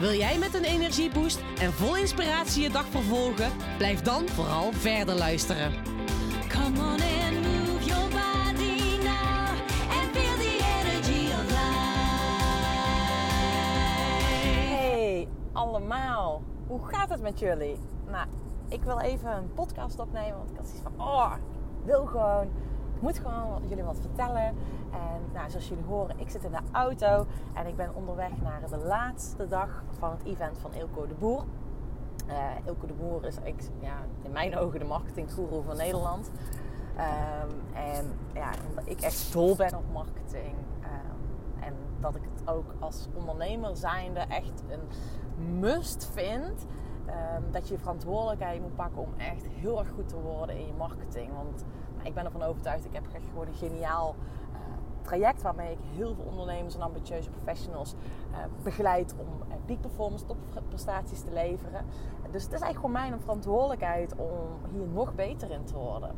Wil jij met een energieboost en vol inspiratie je dag vervolgen? Blijf dan vooral verder luisteren. Come on and move your body now and feel the energy of life. Hey allemaal, hoe gaat het met jullie? Nou, ik wil even een podcast opnemen, want ik had zoiets van, oh, ik wil gewoon, moet gewoon jullie wat vertellen. En nou, zoals jullie horen, ik zit in de auto en ik ben onderweg naar de laatste dag van het event van Ilko de Boer. Eh Ilko de Boer is ik, ja, in mijn ogen de marketinggoeroe van Nederland. Ehm, en ja, ik echt dol ben op marketing. ehm, en dat ik het ook als ondernemer zijnde echt een must vind. ehm, dat je verantwoordelijkheid moet pakken om echt heel erg goed te worden in je marketing. Want nou, ik ben ervan overtuigd, ik heb echt gewoon een geniaal eh, traject waarmee ik heel veel ondernemers en ambitieuze professionals eh, begeleid om eh, peak performance, topprestaties te leveren. Dus het is eigenlijk gewoon mijn verantwoordelijkheid om hier nog beter in te worden.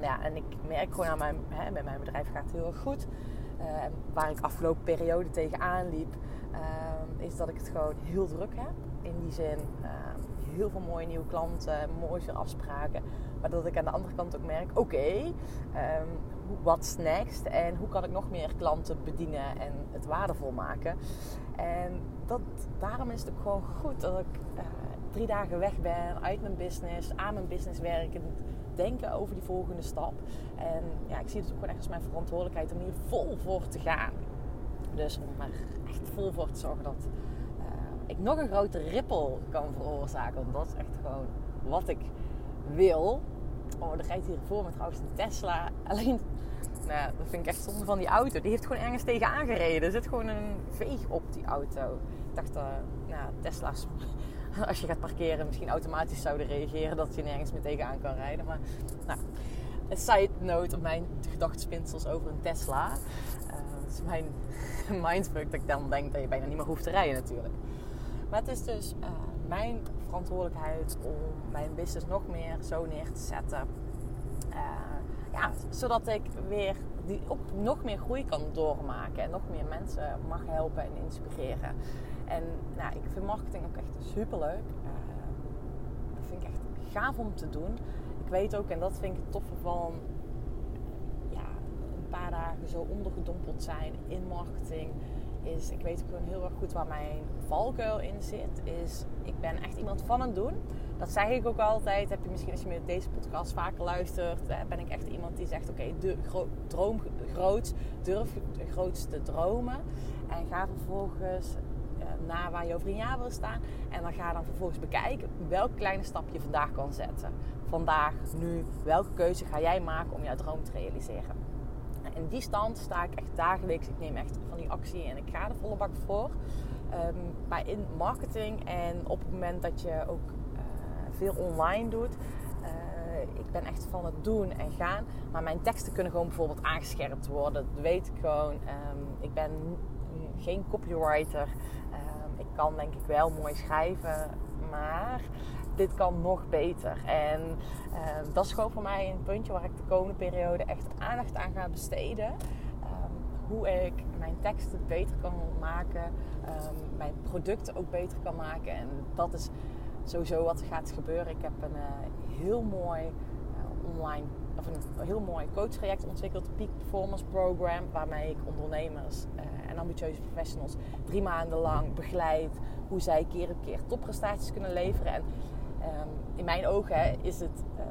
Ja, en ik merk gewoon aan mijn, hè, met mijn bedrijf gaat het heel erg goed. Eh, waar ik afgelopen periode tegenaan liep, eh, is dat ik het gewoon heel druk heb. In die zin, eh, heel veel mooie nieuwe klanten, mooie afspraken. Maar dat ik aan de andere kant ook merk, oké, ehm, wat next? En hoe kan ik nog meer klanten bedienen en het waardevol maken? En dat, daarom is het ook gewoon goed dat ik eh, drie dagen weg ben uit mijn business, aan mijn business werken, denken over die volgende stap. En ja, ik zie het ook gewoon echt als mijn verantwoordelijkheid om hier vol voor te gaan. Dus om er echt vol voor te zorgen dat eh, ik nog een grote rippel kan veroorzaken. Want dat is echt gewoon wat ik wil. Oh, er rijdt hier voor me trouwens een Tesla. Alleen, nou, dat vind ik echt zonde van die auto. Die heeft gewoon ergens tegen aangereden. Er zit gewoon een veeg op die auto. Ik dacht, uh, nou, Tesla's, als je gaat parkeren, misschien automatisch zouden reageren dat je nergens meer tegenaan kan rijden. Maar, nou, een side note op mijn gedachtspinsels over een Tesla. Uh, is mijn mindfuck dat ik dan denk dat je bijna niet meer hoeft te rijden natuurlijk. Maar het is dus uh, mijn verantwoordelijkheid om mijn business nog meer zo neer te zetten. Uh, ja, zodat ik weer die ook nog meer groei kan doormaken. En nog meer mensen mag helpen en inspireren. En nou, ik vind marketing ook echt super leuk. Uh, dat vind ik echt gaaf om te doen. Ik weet ook, en dat vind ik het toffe van ja, een paar dagen zo ondergedompeld zijn in marketing is, ik weet gewoon heel erg goed waar mijn valkuil in zit. Is, ik ben echt iemand van het doen. Dat zeg ik ook altijd. Heb je misschien als je met deze podcast vaker luistert, ben ik echt iemand die zegt: oké, droom groot, durf de grootste dromen. En ga vervolgens uh, naar waar je over een jaar wil staan. En dan ga dan vervolgens bekijken welk kleine stap je vandaag kan zetten. Vandaag, nu, welke keuze ga jij maken om jouw droom te realiseren? In die stand sta ik echt dagelijks. Ik neem echt van die actie en ik ga er volle bak voor. Um, maar in marketing en op het moment dat je ook uh, veel online doet. Uh, ik ben echt van het doen en gaan. Maar mijn teksten kunnen gewoon bijvoorbeeld aangescherpt worden. Dat weet ik gewoon. Um, ik ben geen copywriter. Um, ik kan denk ik wel mooi schrijven. Maar dit kan nog beter. En uh, dat is gewoon voor mij een puntje waar ik de komende periode echt aandacht aan ga besteden. Um, hoe ik mijn teksten beter kan maken, um, mijn producten ook beter kan maken. En dat is sowieso wat gaat gebeuren. Ik heb een uh, heel mooi uh, online of een heel mooi coachtraject ontwikkeld, Peak Performance Program, waarmee ik ondernemers uh, en ambitieuze professionals drie maanden lang begeleid hoe zij keer op keer topprestaties kunnen leveren. En um, in mijn ogen is het, uh,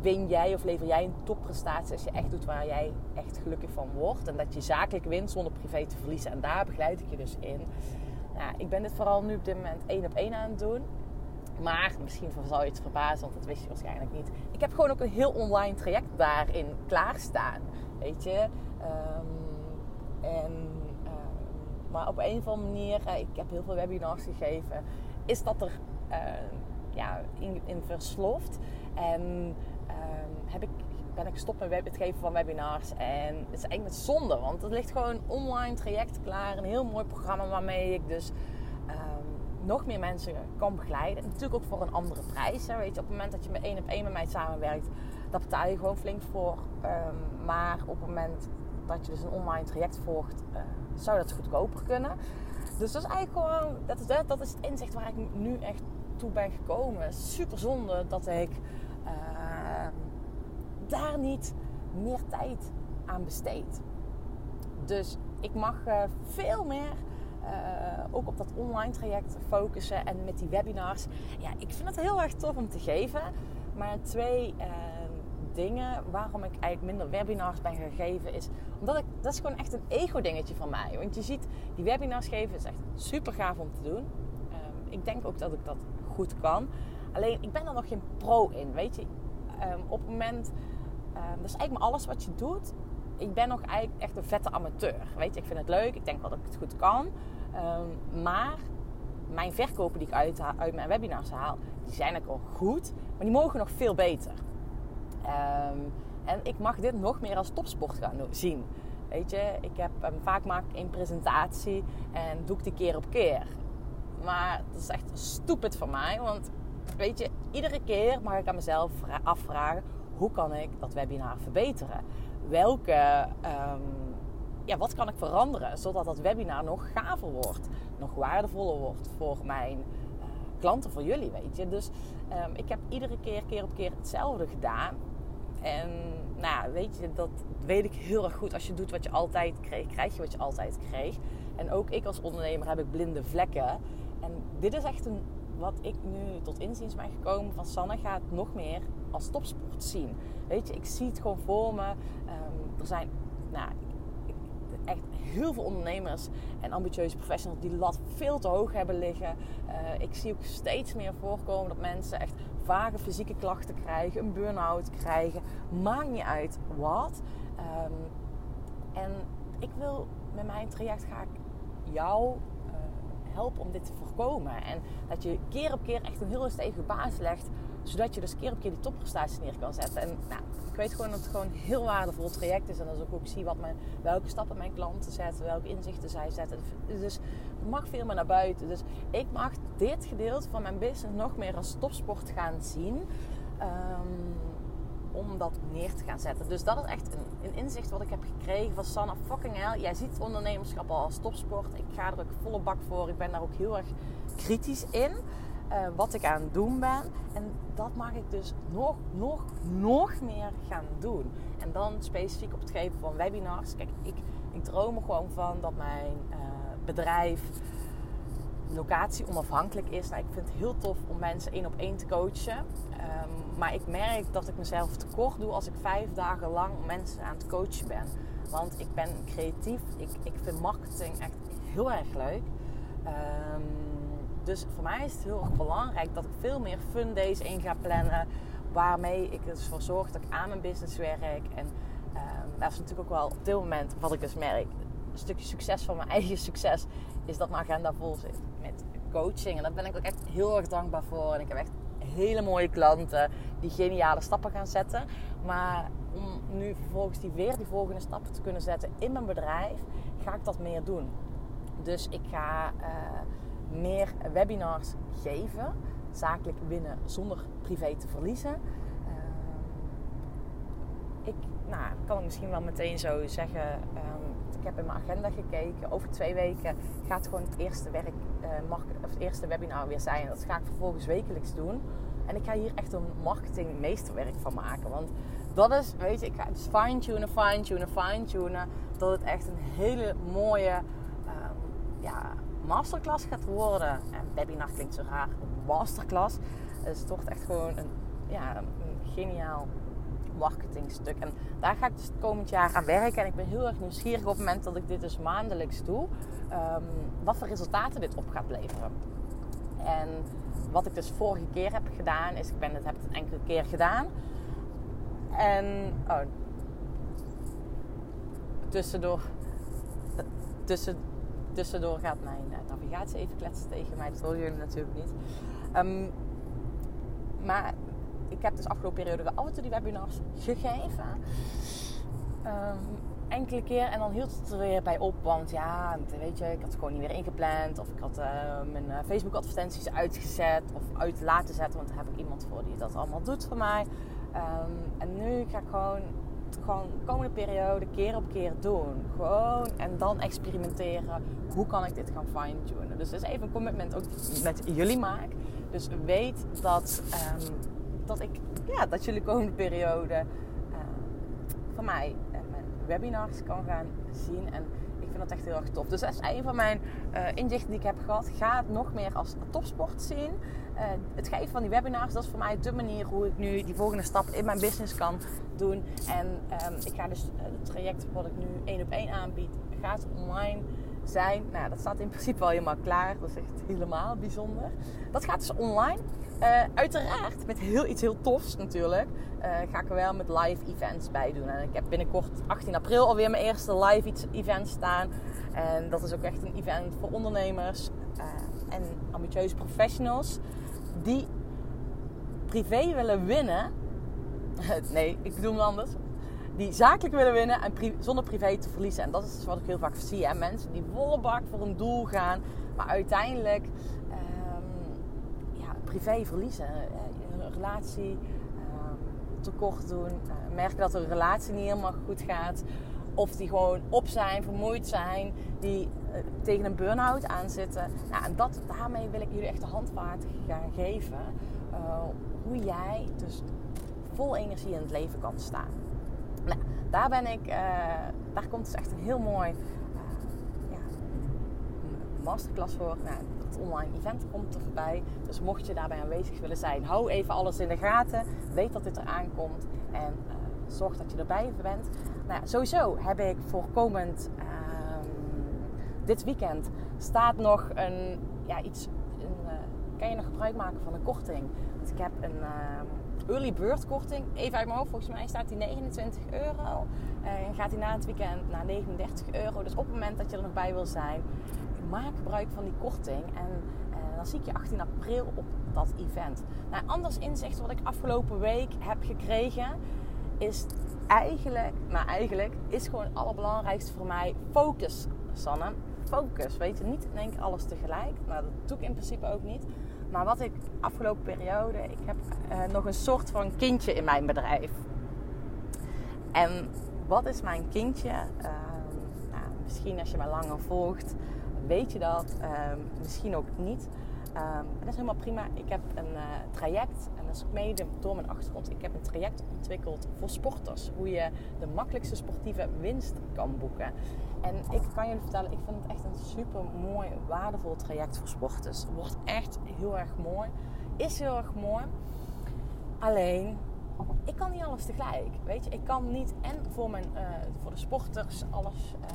win jij of lever jij een topprestatie als je echt doet waar jij echt gelukkig van wordt. En dat je zakelijk wint zonder privé te verliezen. En daar begeleid ik je dus in. Nou, ik ben dit vooral nu op dit moment één op één aan het doen. Maar misschien zal je het verbazen, want dat wist je waarschijnlijk niet. Ik heb gewoon ook een heel online traject daarin klaarstaan. Weet je. Um, en, um, maar op een of andere manier, ik heb heel veel webinars gegeven, is dat er uh, ja, in, in versloft. En ehm, heb ik, ben ik gestopt met het geven van webinars. En het is eigenlijk met zonde, want er ligt gewoon een online traject klaar. Een heel mooi programma waarmee ik dus ehm, nog meer mensen kan begeleiden. En natuurlijk ook voor een andere prijs. Weet je, op het moment dat je met één op één met mij samenwerkt, daar betaal je gewoon flink voor. Ehm, maar op het moment dat je dus een online traject volgt, eh, zou dat goedkoper kunnen. Dus dat is eigenlijk gewoon, dat is, dat is het inzicht waar ik nu echt toe ben gekomen. Super zonde dat ik eh, daar niet meer tijd aan besteed. Dus ik mag eh, veel meer eh, ook op dat online traject focussen en met die webinars. Ja, ik vind het heel erg tof om te geven. Maar twee eh, dingen waarom ik eigenlijk minder webinars ben gaan geven is omdat ik dat is gewoon echt een ego dingetje van mij. Want je ziet die webinars geven is echt super gaaf om te doen. Ehm, ik denk ook dat ik dat goed kan. Alleen ik ben er nog geen pro in, weet je. Ehm, op het moment, dat is eigenlijk alles wat je doet. Ik ben nog eigenlijk echt een vette amateur. Weet je, ik vind het leuk. Ik denk wel dat ik het goed kan. Ehm, maar mijn verkopen die ik uit, uit mijn webinars haal, die zijn ook al goed. Maar die mogen nog veel beter. En ik mag dit nog meer als topsport gaan zien. Weet je, ik heb, vaak maak ik een presentatie en doe ik die keer op keer. Maar dat is echt stupid van mij. Want weet je, iedere keer mag ik aan mezelf vra- afvragen: hoe kan ik dat webinar verbeteren? Welke, ehm, ja, wat kan ik veranderen zodat dat webinar nog gaver wordt, nog waardevoller wordt voor mijn eh, klanten, voor jullie, weet je. Dus ehm, ik heb iedere keer, keer op keer hetzelfde gedaan. En nou, weet je, dat weet ik heel erg goed. Als je doet wat je altijd kreeg, krijg je wat je altijd kreeg. En ook ik als ondernemer heb ik blinde vlekken. En dit is echt een, wat ik nu tot inziens ben gekomen van Sanne gaat nog meer als topsport zien. Weet je, ik zie het gewoon voor me. Ehm, er zijn, nou, echt heel veel ondernemers en ambitieuze professionals die lat veel te hoog hebben liggen. Eh, ik zie ook steeds meer voorkomen dat mensen echt vage fysieke klachten krijgen, een burn-out krijgen. Maakt niet uit wat. Ehm, en ik wil met mijn traject ga ik jou helpen om dit te voorkomen. En dat je keer op keer echt een hele stevige basis legt. Zodat je dus keer op keer die topprestaties neer kan zetten. En nou, ik weet gewoon dat het gewoon een heel waardevol traject is. En als ik ook zie wat mijn, welke stappen mijn klanten zetten. Welke inzichten zij zetten. Dus het mag veel meer naar buiten. Dus ik mag dit gedeelte van mijn business nog meer als topsport gaan zien. Ehm, om dat neer te gaan zetten. Dus dat is echt een, een inzicht wat ik heb gekregen van Sanna fucking hell. Jij ziet ondernemerschap al als topsport. Ik ga er ook volle bak voor. Ik ben daar ook heel erg kritisch in. eh, wat ik aan het doen ben. En dat mag ik dus nog, nog, nog meer gaan doen. En dan specifiek op het geven van webinars. Kijk, ik, ik droom er gewoon van dat mijn eh, bedrijf locatie onafhankelijk is. Nou, ik vind het heel tof om mensen één op één te coachen. Ehm, maar ik merk dat ik mezelf tekort doe als ik vijf dagen lang mensen aan het coachen ben. Want ik ben creatief. Ik, ik vind marketing echt heel erg leuk. Ehm, dus voor mij is het heel erg belangrijk dat ik veel meer fun days in ga plannen. Waarmee ik er dus voor zorg dat ik aan mijn business werk. En ehm, dat is natuurlijk ook wel op dit moment wat ik dus merk. Een stukje succes van mijn eigen succes is dat mijn agenda vol zit met coaching. En daar ben ik ook echt heel erg dankbaar voor. En ik heb echt hele mooie klanten die geniale stappen gaan zetten. Maar om nu vervolgens die weer die volgende stappen te kunnen zetten in mijn bedrijf, ga ik dat meer doen. Dus ik ga eh, meer webinars geven, zakelijk winnen zonder privé te verliezen. Ehm, ik nou, kan het misschien wel meteen zo zeggen. ehm, ik heb in mijn agenda gekeken. Over twee weken gaat gewoon het eerste, werk, eh, of het eerste webinar weer zijn. Dat ga ik vervolgens wekelijks doen. En ik ga hier echt een marketingmeesterwerk van maken. Want dat is, weet je, ik ga het fine-tunen, fine-tunen, fine-tunen. Dat het echt een hele mooie ehm, ja, masterclass gaat worden. En webinar klinkt zo raar. Masterclass. Dus het wordt echt gewoon een, ja, een geniaal marketingstuk. En daar ga ik dus het komend jaar aan werken. En ik ben heel erg nieuwsgierig op het moment dat ik dit dus maandelijks doe. ehm, wat voor resultaten dit op gaat leveren. En wat ik dus vorige keer heb gedaan, is ik ben het, heb het een enkele keer gedaan. En oh, tussendoor, tussen, tussendoor gaat mijn eh, navigatie even kletsen tegen mij. Dat horen jullie natuurlijk niet. Ehm, maar ik heb dus afgelopen periode af en toe die webinars gegeven. Ehm, enkele keer en dan hield het er weer bij op. Want ja, weet je, ik had het gewoon niet weer ingepland. Of ik had eh, mijn eh, Facebook advertenties uitgezet of uit laten zetten. Want daar heb ik iemand voor die dat allemaal doet voor mij. Ehm, en nu ga ik gewoon, gewoon de komende periode keer op keer doen. Gewoon en dan experimenteren. Hoe kan ik dit gaan fine-tunen? Dus dat is even een commitment ook met jullie maak. Dus weet dat, ehm, dat ik, ja, dat jullie de komende periode eh, van mij eh, mijn webinars kan gaan zien. En ik vind dat echt heel erg tof. Dus dat is een van mijn eh, inzichten die ik heb gehad. Ga het nog meer als topsport zien. Eh, het geven van die webinars, dat is voor mij de manier hoe ik nu die volgende stap in mijn business kan doen. En ehm, ik ga dus het traject wat ik nu één op één aanbied, gaat online zijn. Nou, dat staat in principe al helemaal klaar. Dat is echt helemaal bijzonder. Dat gaat dus online. Eh, uiteraard met heel, iets heel tofs natuurlijk. eh, ga ik er wel met live events bij doen. En ik heb binnenkort 18 april alweer mijn eerste live event staan. En dat is ook echt een event voor ondernemers eh, en ambitieuze professionals die privé willen winnen. nee, ik bedoel het anders. Die zakelijk willen winnen en zonder privé te verliezen. En dat is dus wat ik heel vaak zie. Hè? Mensen die volle bak voor een doel gaan, maar uiteindelijk ehm, ja, privé verliezen. Eh, Een relatie ehm, tekort doen. eh, merken dat een relatie niet helemaal goed gaat. Of die gewoon op zijn, vermoeid zijn. Die eh, tegen een burn-out aan zitten. Nou, en dat, daarmee wil ik jullie echt de handvaart gaan geven. hoe jij dus vol energie in het leven kan staan. Daar ben ik, eh, daar komt dus echt een heel mooi eh, ja, masterclass voor. Nou, het online event komt er voorbij. Dus mocht je daarbij aanwezig willen zijn, hou even alles in de gaten. Weet dat dit eraan komt en eh, zorg dat je erbij bent. Nou, sowieso heb ik voor komend ehm, dit weekend staat nog een ja, iets. Een, kan je nog gebruik maken van een korting? Want ik heb een ehm, early bird korting. Even uit mijn hoofd, volgens mij staat die 29 euro. Eh, en gaat die na het weekend naar 39 euro. Dus op het moment dat je er nog bij wil zijn, maak gebruik van die korting. En eh, dan zie ik je 18 april op dat event. Nou, anders inzicht wat ik afgelopen week heb gekregen, is eigenlijk, nou eigenlijk, is gewoon het allerbelangrijkste voor mij focus, Sanne. Focus, weet je, niet in één keer alles tegelijk. Nou, dat doe ik in principe ook niet. Maar wat ik afgelopen periode, ik heb eh, nog een soort van kindje in mijn bedrijf. En wat is mijn kindje? Ehm, nou, misschien als je mij langer volgt, weet je dat. Ehm, misschien ook niet. Ehm, dat is helemaal prima. Ik heb een eh, traject, dat is ook mede door mijn achtergrond. Ik heb een traject ontwikkeld voor sporters. Hoe je de makkelijkste sportieve winst kan boeken. En ik kan jullie vertellen, ik vind het echt een super mooi, waardevol traject voor sporters. Wordt echt heel erg mooi. Is heel erg mooi. Alleen, ik kan niet alles tegelijk. Weet je, ik kan niet en voor, mijn, eh, voor de sporters alles eh,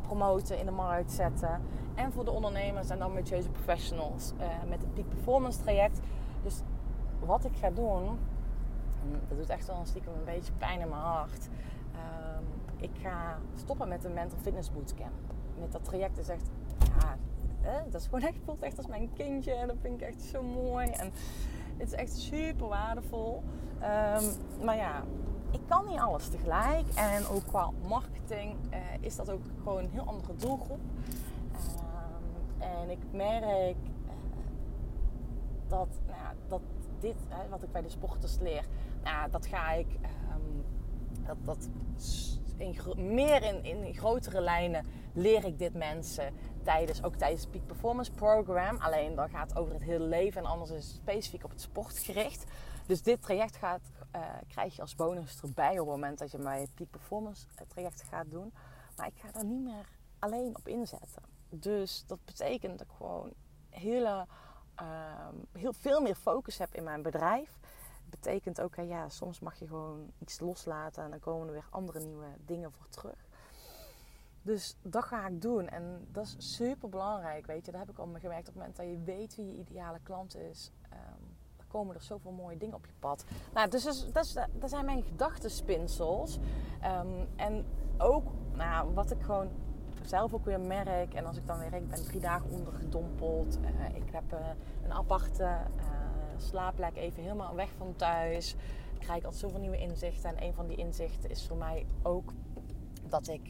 promoten, in de markt zetten. En voor de ondernemers en ambitieuze professionals eh, met het Peak Performance traject. Dus wat ik ga doen, en dat doet echt wel een stiekem een beetje pijn in mijn hart. Ehm, ik ga stoppen met een mental fitness bootcamp. Met dat traject is echt, ja, hè, dat is gewoon echt, voelt echt als mijn kindje. En dat vind ik echt zo mooi. En het is echt super waardevol. Ehm, maar ja, ik kan niet alles tegelijk. En ook qua marketing eh, is dat ook gewoon een heel andere doelgroep. Ehm, en ik merk eh, dat, nou dat dit, hè, wat ik bij de sporters leer, nou, dat ga ik ehm, dat, dat in, meer in, in grotere lijnen leer ik dit mensen tijdens, ook tijdens het Peak Performance Program. Alleen dan gaat het over het hele leven en anders is het specifiek op het sport gericht. Dus dit traject gaat, eh, krijg je als bonus erbij op het moment dat je mijn Peak Performance eh, traject gaat doen. Maar ik ga daar niet meer alleen op inzetten. Dus dat betekent dat ik gewoon hele, heel veel meer focus heb in mijn bedrijf betekent ook, ja, soms mag je gewoon iets loslaten en dan komen er weer andere nieuwe dingen voor terug. Dus dat ga ik doen en dat is super belangrijk, weet je. Dat heb ik al gemerkt op het moment dat je weet wie je ideale klant is. ehm, dan komen er zoveel mooie dingen op je pad. Nou, dus dat, dat, zijn mijn gedachtenspinsels. Ehm, en ook, nou, wat ik gewoon zelf ook weer merk. En als ik dan weer, ik ben drie dagen ondergedompeld. Eh, ik heb eh, een aparte eh, slaapplek even helemaal weg van thuis. Ik krijg altijd zoveel nieuwe inzichten. En een van die inzichten is voor mij ook dat ik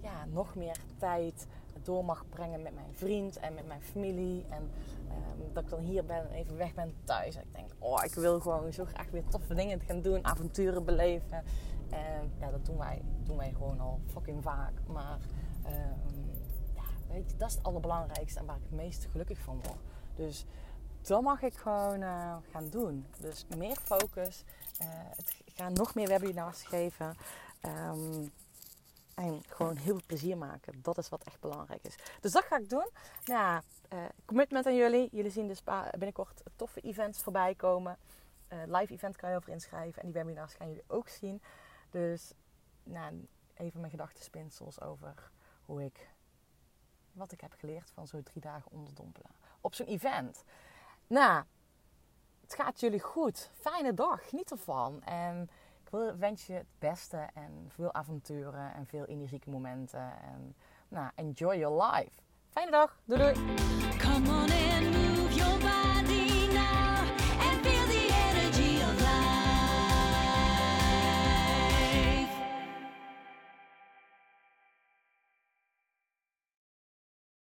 ja, nog meer tijd door mag brengen met mijn vriend en met mijn familie. En ehm, dat ik dan hier ben en even weg ben thuis. En ik denk, oh, ik wil gewoon zo graag weer toffe dingen gaan doen, avonturen beleven. En ja, dat doen wij, doen wij gewoon al fucking vaak. Maar ehm, ja, weet je, dat is het allerbelangrijkste en waar ik het meest gelukkig van word. Dus dat mag ik gewoon eh, gaan doen. Dus meer focus. eh, ik ga nog meer webinars geven. Ehm, en gewoon heel veel plezier maken. Dat is wat echt belangrijk is. Dus dat ga ik doen. Nou, eh, commitment aan jullie. Jullie zien dus binnenkort toffe events voorbij komen. Eh, live event kan je over inschrijven. En die webinars gaan jullie ook zien. Dus nou, even mijn gedachtenspinsels over hoe ik... Wat ik heb geleerd van zo'n drie dagen onderdompelen. Op zo'n event. Nou, het gaat jullie goed. Fijne dag. Geniet ervan. En ik wens je het beste en veel avonturen en veel energieke momenten. En nou, enjoy your life. Fijne dag. Doei doei. Come on move